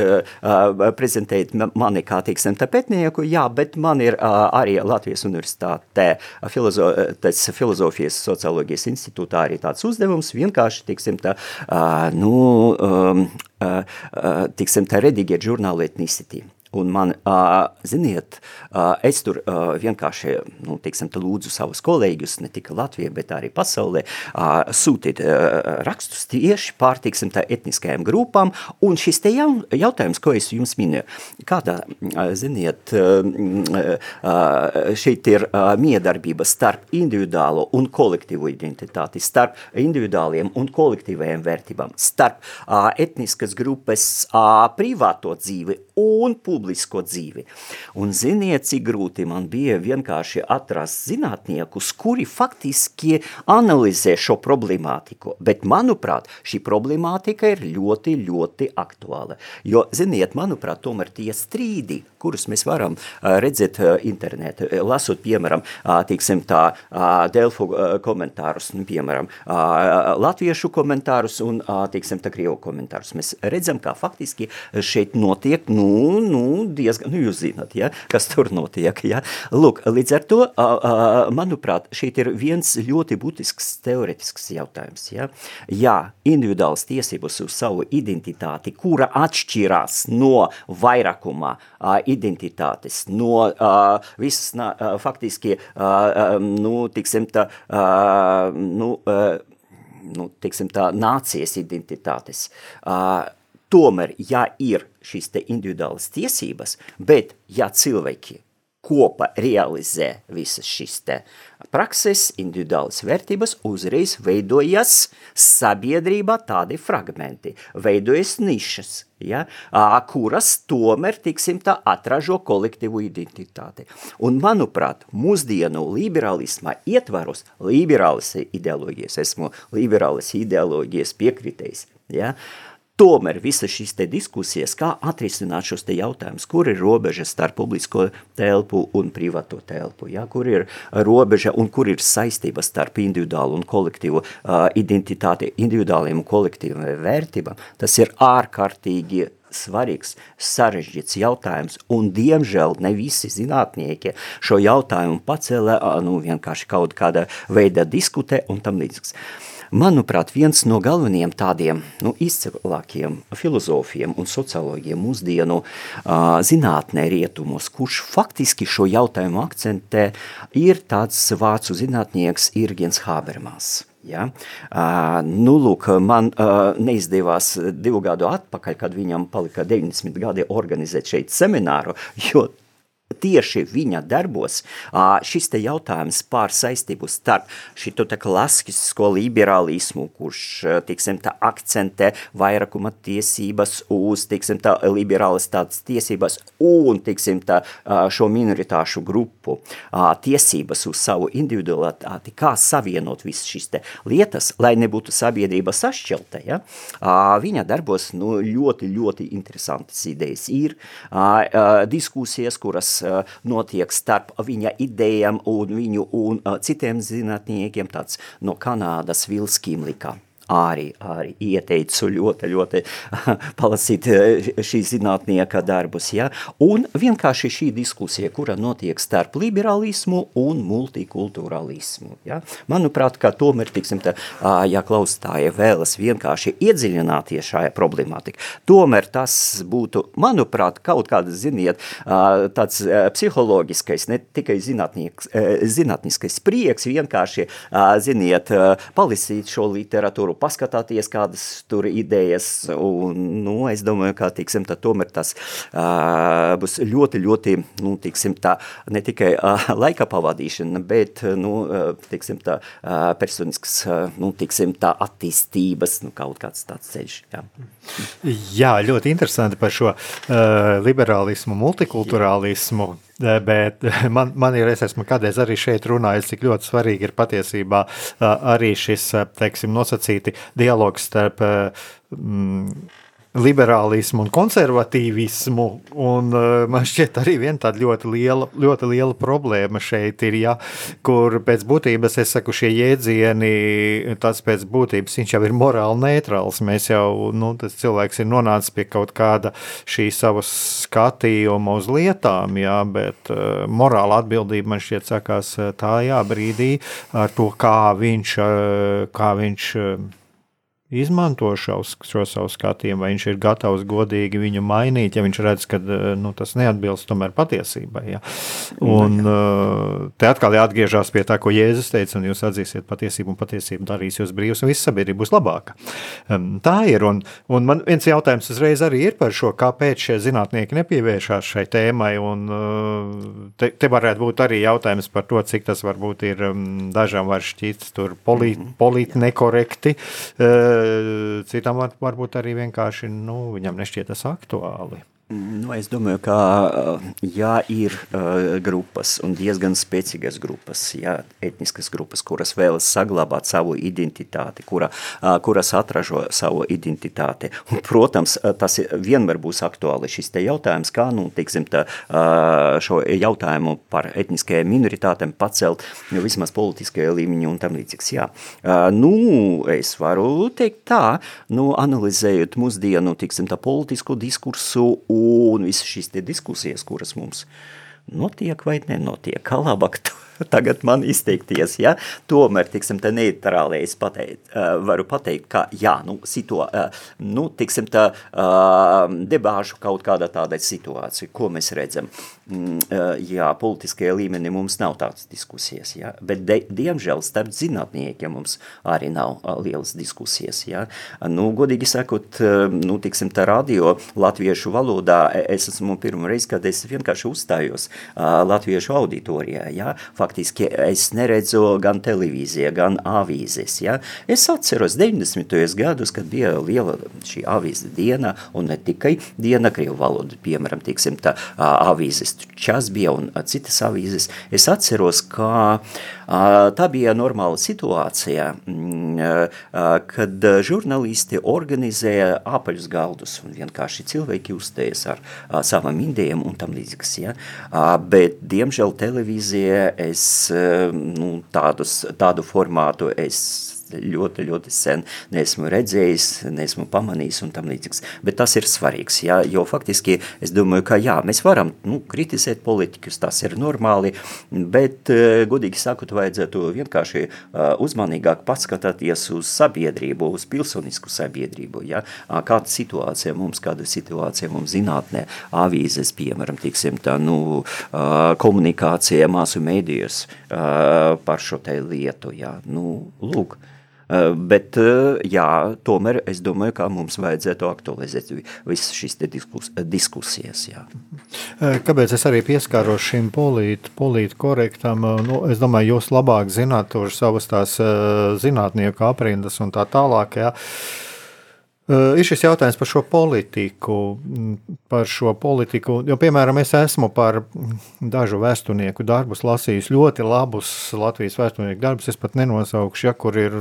prezentējat mani kā, teiksim, tā pētnieku, jā, bet man ir arī Latvijas universitāte filozo, filozofijas socioloģijas institūtā arī tāds uzdevums, vienkārši, teiksim, tā, nu, teiksim, tā redigēt žurnālu etnicity. Un man, uh, ziniet, uh, es tur uh, vienkārši, nu, teiksim, lūdzu savus kolēģus, ne tikai Latvijā, bet arī pasaulē, uh, sūtīt uh, rakstus tieši pār, teiksim, tā etniskajām grupām, un šis te jaun, jautājums, ko es jums minēju, kādā, uh, ziniet, uh, uh, šeit ir uh, miedarbība starp individuālo un kolektīvu identitāti, starp individuāliem un kolektīvajiem vērtībām, starp uh, etniskas grupas uh, privāto dzīvi un publisko dzīvi. Un ziniet, cik grūti man bija vienkārši atrast zinātniekus, kuri faktiski analizē šo problemātiku. Bet, manuprāt, šī problemātika ir ļoti, ļoti aktuāla. Jo, ziniet, manuprāt, tomēr tie strīdi, kurus mēs varam redzēt internetā, lasot, piemēram, tiksim tā, Delfu komentārus, nu, piemēram, latviešu komentārus un, tiksim, tā, krievu komentārus. Mēs redzam, kā faktiski šeit notiek, nu, nu, diezgan, nu, jūs zināt, ja, kas tur notiek, ja. Lūk, līdz ar to, manuprāt, šeit ir viens ļoti būtisks teoretisks jautājums, ja. Jā, individuāls tiesības uz savu identitāti, kura atšķirās no vairākumā identitātes, no uh, visas, uh, faktiski, uh, nu, tiksim tā, uh, nu, uh, nu, tiksim tā, nācijas identitātes. Uh, tomēr, ja ir šīs individuālas tiesības, bet ja cilvēki kopā realizē visas šīs prakses, individuālas vērtības, uzreiz veidojas sabiedrībā tādi fragmenti, veidojas nišas, ja, kuras tomēr, tiksim tā, atražo kolektīvu identitāti. Un, manuprāt, mūsdienu liberālisma ietvaros, liberālas ideoloģijas, esmu liberālas ideoloģijas piekritējs, ja, uh, Tomēr visas šīs diskusijas, kā atrisināt šos jautājumus, kur ir robeža starp publisko telpu un privāto telpu, ja? kur ir robeža un kur ir saistība starp individuālu un kolektīvu uh, identitāti, individuāliem un kolektīviem vērtībām, tas ir ārkārtīgi svarīgs, sarežģīts jautājums, un diemžēl ne visi zinātnieki šo jautājumu pacēlē, nu vienkārši kaut kāda veida diskutē un tam līdzīgs. Uh, Manuprāt, viens no galvenajiem tādiem nu, izcilākiem filozofiem un sociologiem mūsdienu uh, zinātnē rietumos, kurš faktiski šo jautājumu akcentē, ir tāds vācu zinātnieks Irgens Habermas. Ja? Uh, nu, lūk, man uh, neizdevās divu gadu atpakaļ, kad viņam palika 90 gadi organizēt šeit semināru, jo tieši viņa darbos šis te jautājums par saistību starp šito te klasisko liberālismu, kurš, tiksim, tā akcentē vairākuma tiesības uz, tiksim, tā liberālas tādas tiesības un, tiksim, tā šo minoritāšu grupu tiesības uz savu individualitāti, kā savienot visas šīs te lietas, lai nebūtu sabiedrība sašķelta, ja? viņa darbos nu, ļoti, ļoti interesantas idejas ir, diskusijas, kuras notiek starp viņa idejām un viņu un citiem zinātniekiem, tāds no Kanādas Vilskīmlikā arī, arī ieteicu ļoti, ļoti [laughs] palasīt eh, šī zinātnieka darbus. Ja? Un vienkārši šī diskusija, kura notiek starp liberālismu un multikulturalismu. Ja? Manuprāt, ka tomēr, tiksim, tā, ja klausītāji vēlas vienkārši iedziļināties šajā problemātikā, tomēr tas būtu, manuprāt, kaut kāds, ziniet, tāds psiholoģiskais, ne tikai zinātniskais prieks, vienkārši, ziniet, palasīt šo literatūru, paskatāties, kādas tur idejas, un, nu, es domāju, ka, tiksim, tā tomēr tas uh, būs ļoti, ļoti, nu, tiksim, tā, ne tikai uh, laika pavadīšana, bet, nu, tiksim, tā, uh, personisks, nu, tiksim, tā attīstības, nu, kaut kāds tāds ceļš, jā. Jā, ļoti interesanti par šo uh, liberālismu, multikulturālismu, jā bet [laughs] man, man ir, es esmu kādreiz arī šeit runājis, cik ļoti svarīgi ir patiesībā arī šis, teiksim, nosacīti dialogs starp mm, liberālismu un konservatīvismu. Un, uh, man šķiet, arī tāda ļoti liela, ļoti liela problēma šeit ir, ja, kur pēc būtības es saku, šie jēdzieni, tas pēc būtības viņš jau ir morāli neitrāls. Mēs jau, nu, tas cilvēks ir nonācis pie kaut kāda šī savas skatījuma uz lietām, jā, bet uh, morāla atbildība man šķiet sakās tā jā brīdī ar to, kā viņš, uh, kā viņš uh, izmanto šaus, šo savu skatījumu, vai viņš ir gatavs godīgi viņu mainīt, ja viņš redz, ka eh, nu, tas neatbilst tomēr patiesībai. Ja. Un eh, te atkal jāatgriežas pie tā, ko Jēzus teica, un jūs atzīsiet patiesību, un patiesību darīs jūs brīvs, un viss sabiedrība būs labāka. Tā ir, un, un man viens jautājums uzreiz arī ir par šo, kāpēc šie zinātnieki nepievēršās šai tēmai, un eh, te, te varētu būt arī jautājums par to, cik tas varbūt ir dažām var šķīts tur polīt, mhm. polīt nekorekti, uh, citam var, varbūt arī vienkārši nu, viņam nešķiet tas aktuāli. Nu, es domāju, ka jā, ir uh, grupas un diezgan spēcīgas grupas, jā, etniskas grupas, kuras vēlas saglabāt savu identitāti, kura, uh, kuras atražo savu identitāti. Un, protams, tas vienmēr būs aktuāli šis te jautājums, kā, nu, teiksim, tā, uh, šo jautājumu par etniskajām minoritātēm pacelt, nu, vismaz politiskajā līmeņi un tam līdzīgs, jā. Uh, nu, es varu teikt tā, nu, analizējot mūsdienu, teiksim, tā politisku diskursu un visas šīs diskusijas, kuras mums notiek vai nenotiek, kā labāk to [laughs] tagad man izteikties, ja, tomēr, tiksim, te neitrālē es pateikt, varu pateikt, ka, jā, nu, uh, nu, tiksim, tā debāžu kaut kāda tāda situācija, ko mēs redzam, mm, jā, politiskajā līmenī mums nav tādas diskusijas, ja, bet, de, diemžēl, starp zinātniekiem mums arī nav lielas diskusijas, ja, nu, godīgi sakot, nu, tiksim, tā radio latviešu valodā, es esmu pirmo reizi, kad es vienkārši uzstājos latviešu auditorijā, ja, fakt faktiski es neredzu gan televīzija, gan avīzes. Ja? Es atceros 90. gadus, kad bija liela šī avīze diena, un ne tikai diena krievu valodu, piemēram, tiksim, tā avīzes čas bija un citas avīzes. Es atceros, ka tā bija normāla situācija, mm, kad žurnālisti organizēja apaļus galdus un vienkārši cilvēki uzstājas ar savām idejām un tam līdzīgas. Ja? Bet, diemžēl, televīzija es nu, tādus, tādu formātu es ļoti, ļoti sen. Neesmu redzējis, neesmu pamanījis un tam līdzīgs. Bet tas ir svarīgs, jā, jo faktiski es domāju, ka jā, mēs varam nu, kritizēt politikus, tas ir normāli, bet, eh, godīgi sakot, vajadzētu vienkārši uh, uzmanīgāk paskatāties uz sabiedrību, uz pilsonisku sabiedrību, jā, kāda situācija mums, kāda situācija mums zinātnē, avīzes, piemēram, tiksim, tā, nu, komunikācija māsu mēdījus par šo te lietu, jā, nu, lūk, Bet, jā, tomēr es domāju, ka mums vajadzētu aktualizēt visas šīs diskus, diskusijas. Jā. Kāpēc es arī pieskāros šim polīt, polīt korektam? Nu, es domāju, jūs labāk zināt tur savas tās zinātnieku aprindas un tā tālāk. Jā. Ir šis jautājums par šo politiku, par šo politiku. Jo, piemēram, es esmu par dažu vēsturnieku darbus lasījis, ļoti labus Latvijas vēsturnieku darbus. Es pat nenosaukšu, ja kur ir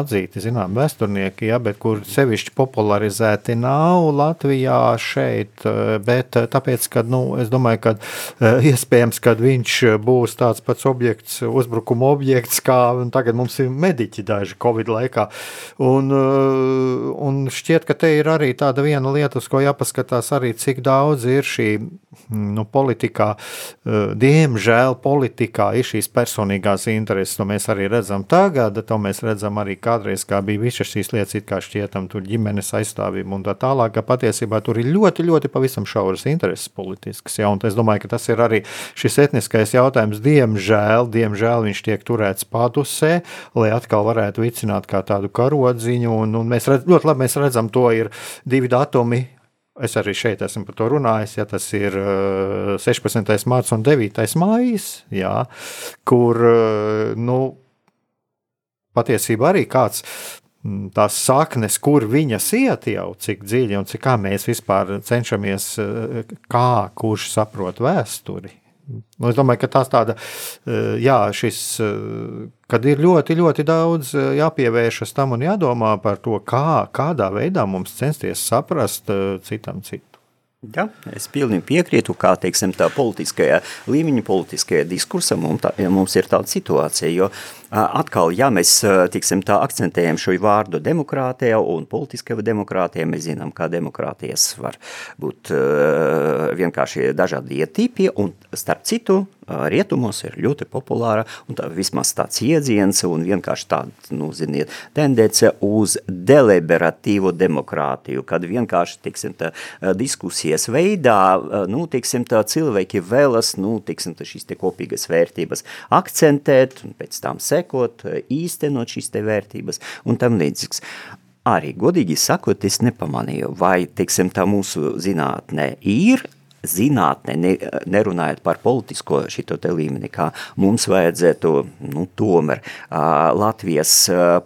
atzīti zinām vēsturnieki, ja, bet kur sevišķi popularizēti nav Latvijā šeit, eh, bet eh, tāpēc, ka, nu, es domāju, ka eh, iespējams, ka viņš būs tāds pats objekts, uzbrukuma objekts, kā tagad mums ir mediķi daži Covid laikā. Un, un šķiet, ka te ir arī tāda viena lieta, uz ko jāpaskatās arī, cik daudz ir šī, nu, politikā, diemžēl politikā ir šīs personīgās intereses, to mēs arī redzam tagad, to mēs redzam arī kādreiz kā bija visas šīs lietas, kā šķietam, tur ģimenes aizstāvība un tā tālāk, ka patiesībā tur ir ļoti, ļoti pavisam šauras intereses politiskas. Ja? Un es domāju, ka tas ir arī šis etniskais jautājums. Diemžēl, diemžēl viņš tiek turēts padusē, lai atkal varētu vicināt kā tādu karodziņu. Un, un mēs redz, ļoti labi mēs redzam, to ir divi datumi, Es arī šeit esmu par to runājis. Ja, tas ir 16. mārciņa un 9. maija, kur nu, patiesībā arī kāds mm, tās saknes, kur viņas iet jau, cik dziļi un cik kā mēs vispār cenšamies, eh, kā kurš saprot vēsturi. Nu, es domāju, ka tās tāda, eh, jā, šis, eh, kad ir ļoti, ļoti daudz jāpievēršas tam un jādomā par to, kā, kādā veidā mums censties saprast citam citu. Ja, es pilnīgi piekrītu, kā teiksim, tā politiskajā līmeņa, politiskajā diskursā mums, tā, mums ir tāda situācija, jo atkal, ja mēs tiksim, tā akcentējam šo vārdu demokrātija un politiskajā demokrātija, mēs zinām, kā demokrātijas var būt vienkārši dažādi ietīpie, un starp citu, rietumos ir ļoti populāra, un tā, vismaz tāds iedziens un vienkārši tāda, nu, ziniet, tendence uz deliberatīvu demokrātiju, kad vienkārši, tiksim, tā diskusijas veidā, nu, tiksim, tā cilvēki vēlas, nu, tiksim, tā šīs te kopīgas vērtības akcentēt, un pēc tam sekot, īstenot šīs vērtības un tam līdzīgs. Arī, godīgi sakot, es nepamanīju, vai, teiksim, tā mūsu zinātnē ir zinātne, ne, nerunājot par politisko šito te līmeni, kā mums vajadzētu, nu, tomēr uh, Latvijas uh,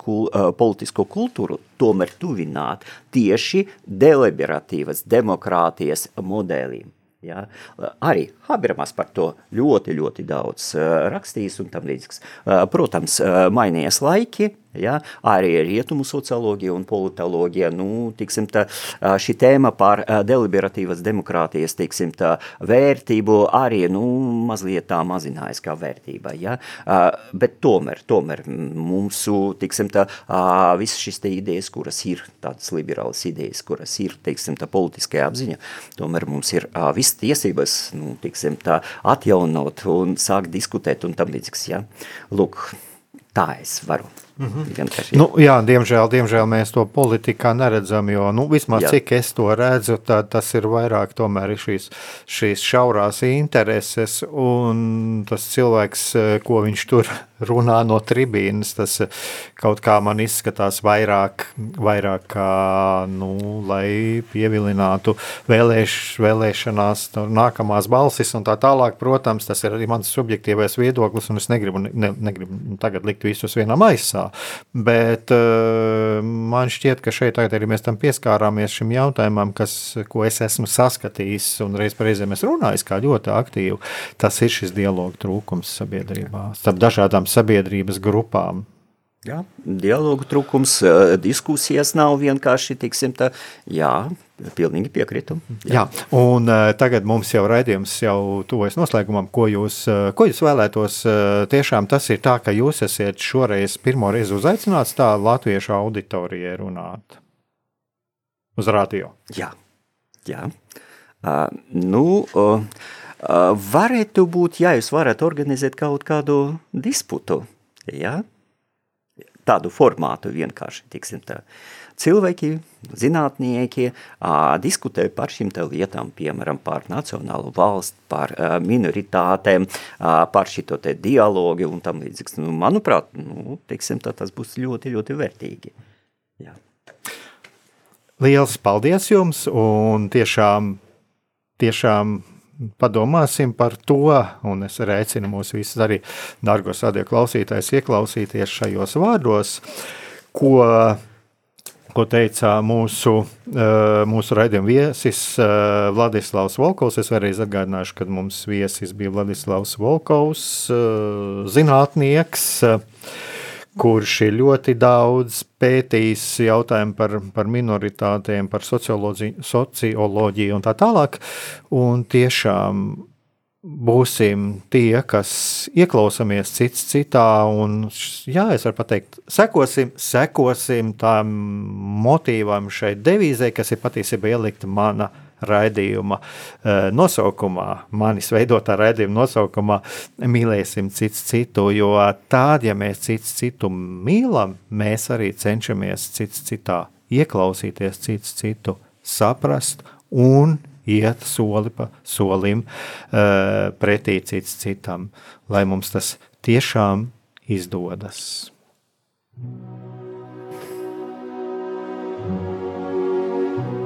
kul, uh, politisko kultūru tomēr tuvināt tieši deliberatīvas demokrātijas modelim. Ja? Arī Habermas par to ļoti, ļoti daudz uh, rakstījis un tam līdzīgs. Uh, protams, uh, mainījies laiki, Ja? Arī rietumu socioloģija un politoloģija, nu, tiksim, tā, šī tēma par deliberatīvas demokrātijas tiksim, tā, vērtību arī nu, mazliet tā mazinājas kā vērtība. Ja? Bet tomēr, tomēr mūsu tiksim, tā, visas šīs idejas, kuras ir tādas liberālas idejas, kuras ir tiksim, tā, politiskajā apziņa, tomēr mums ir visas tiesības nu, tiksim, tā, atjaunot un sākt diskutēt un tam līdzīgs. Ja? Lūk, tā es varu Mm -hmm. nu, jā, diemžēl, diemžēl mēs to politikā neredzam, jo nu, vismaz jā. cik es to redzu, tas ir vairāk tomēr šīs, šīs šaurās intereses un tas cilvēks, ko viņš tur runā no tribīnas, tas kaut kā man izskatās vairāk, vairāk kā, nu, lai pievilinātu vēlēš, vēlēšanās nākamās balsis un tā tālāk. Protams, tas ir arī mans subjektīvais viedoklis un es negribu, ne, negribu tagad likt visus vienā maisā. Bet uh, man šķiet, ka šeit arī mēs tam pieskārāmies šim jautājumam, kas, ko es esmu saskatījis un reiz reizēm es runāju, kā ļoti aktīvi. Tas ir šis dialogu trūkums sabiedrībā, starp dažādām sabiedrības grupām. Jā, dialogu trūkums, eh, diskusijas nav vienkārši, tiksim tā, jā, pilnīgi piekrītu. Jā. jā, un uh, tagad mums jau raidījums jau tuvojas noslēgumam, ko jūs, uh, ko jūs vēlētos, tiešām tas ir tā, ka jūs esat šoreiz pirmo reizi uzaicināts tā latviešu auditorijai runāt uz radio. Jā, jā. Uh, nu, uh, varētu būt, ja jūs varat organizēt kaut kādu disputu, jā, tādu formātu vienkārši, tiksim tā. Cilvēki, zinātnieki diskutē par šīm lietām, piemēram, par nacionālu valstu, par minoritātēm, par šito te dialogu un tam līdzīgs. Nu, manuprāt, nu, tiksim tā, tas būs ļoti, ļoti vērtīgi. Jā. Liels paldies jums un tiešām, tiešām padomāsim par to, un es arī aicinu mūs visus arī, dārgos radio klausītājs, ieklausīties šajos vārdos, ko, ko teica mūsu, eh, mūsu raidījuma viesis eh, Vladislavs Volkovs. Es vēlreiz atgādināšu, ka mums viesis bija Vladislavs Volkovs, eh, zinātnieks, kurš ir ļoti daudz pētījis jautājumu par, par minoritātēm, par socioloģiju, un tā tālāk. Un tiešām būsim tie, kas ieklausāmies cits citā, un, jā, es varu pateikt, sekosim, sekosim tam motīvam šai devīzei, kas ir patiesībā ielikta mana raidījuma eh, nosaukumā, manis veidotā raidījuma nosaukumā, mīlēsim cits citu. Jo tādā, ja mēs cits citu mīlam, mēs arī cenšamies cits citā ieklausīties, cits citu saprast un iet soli pa solim uh, pretī cits citam, lai mums tas tiešām izdodas.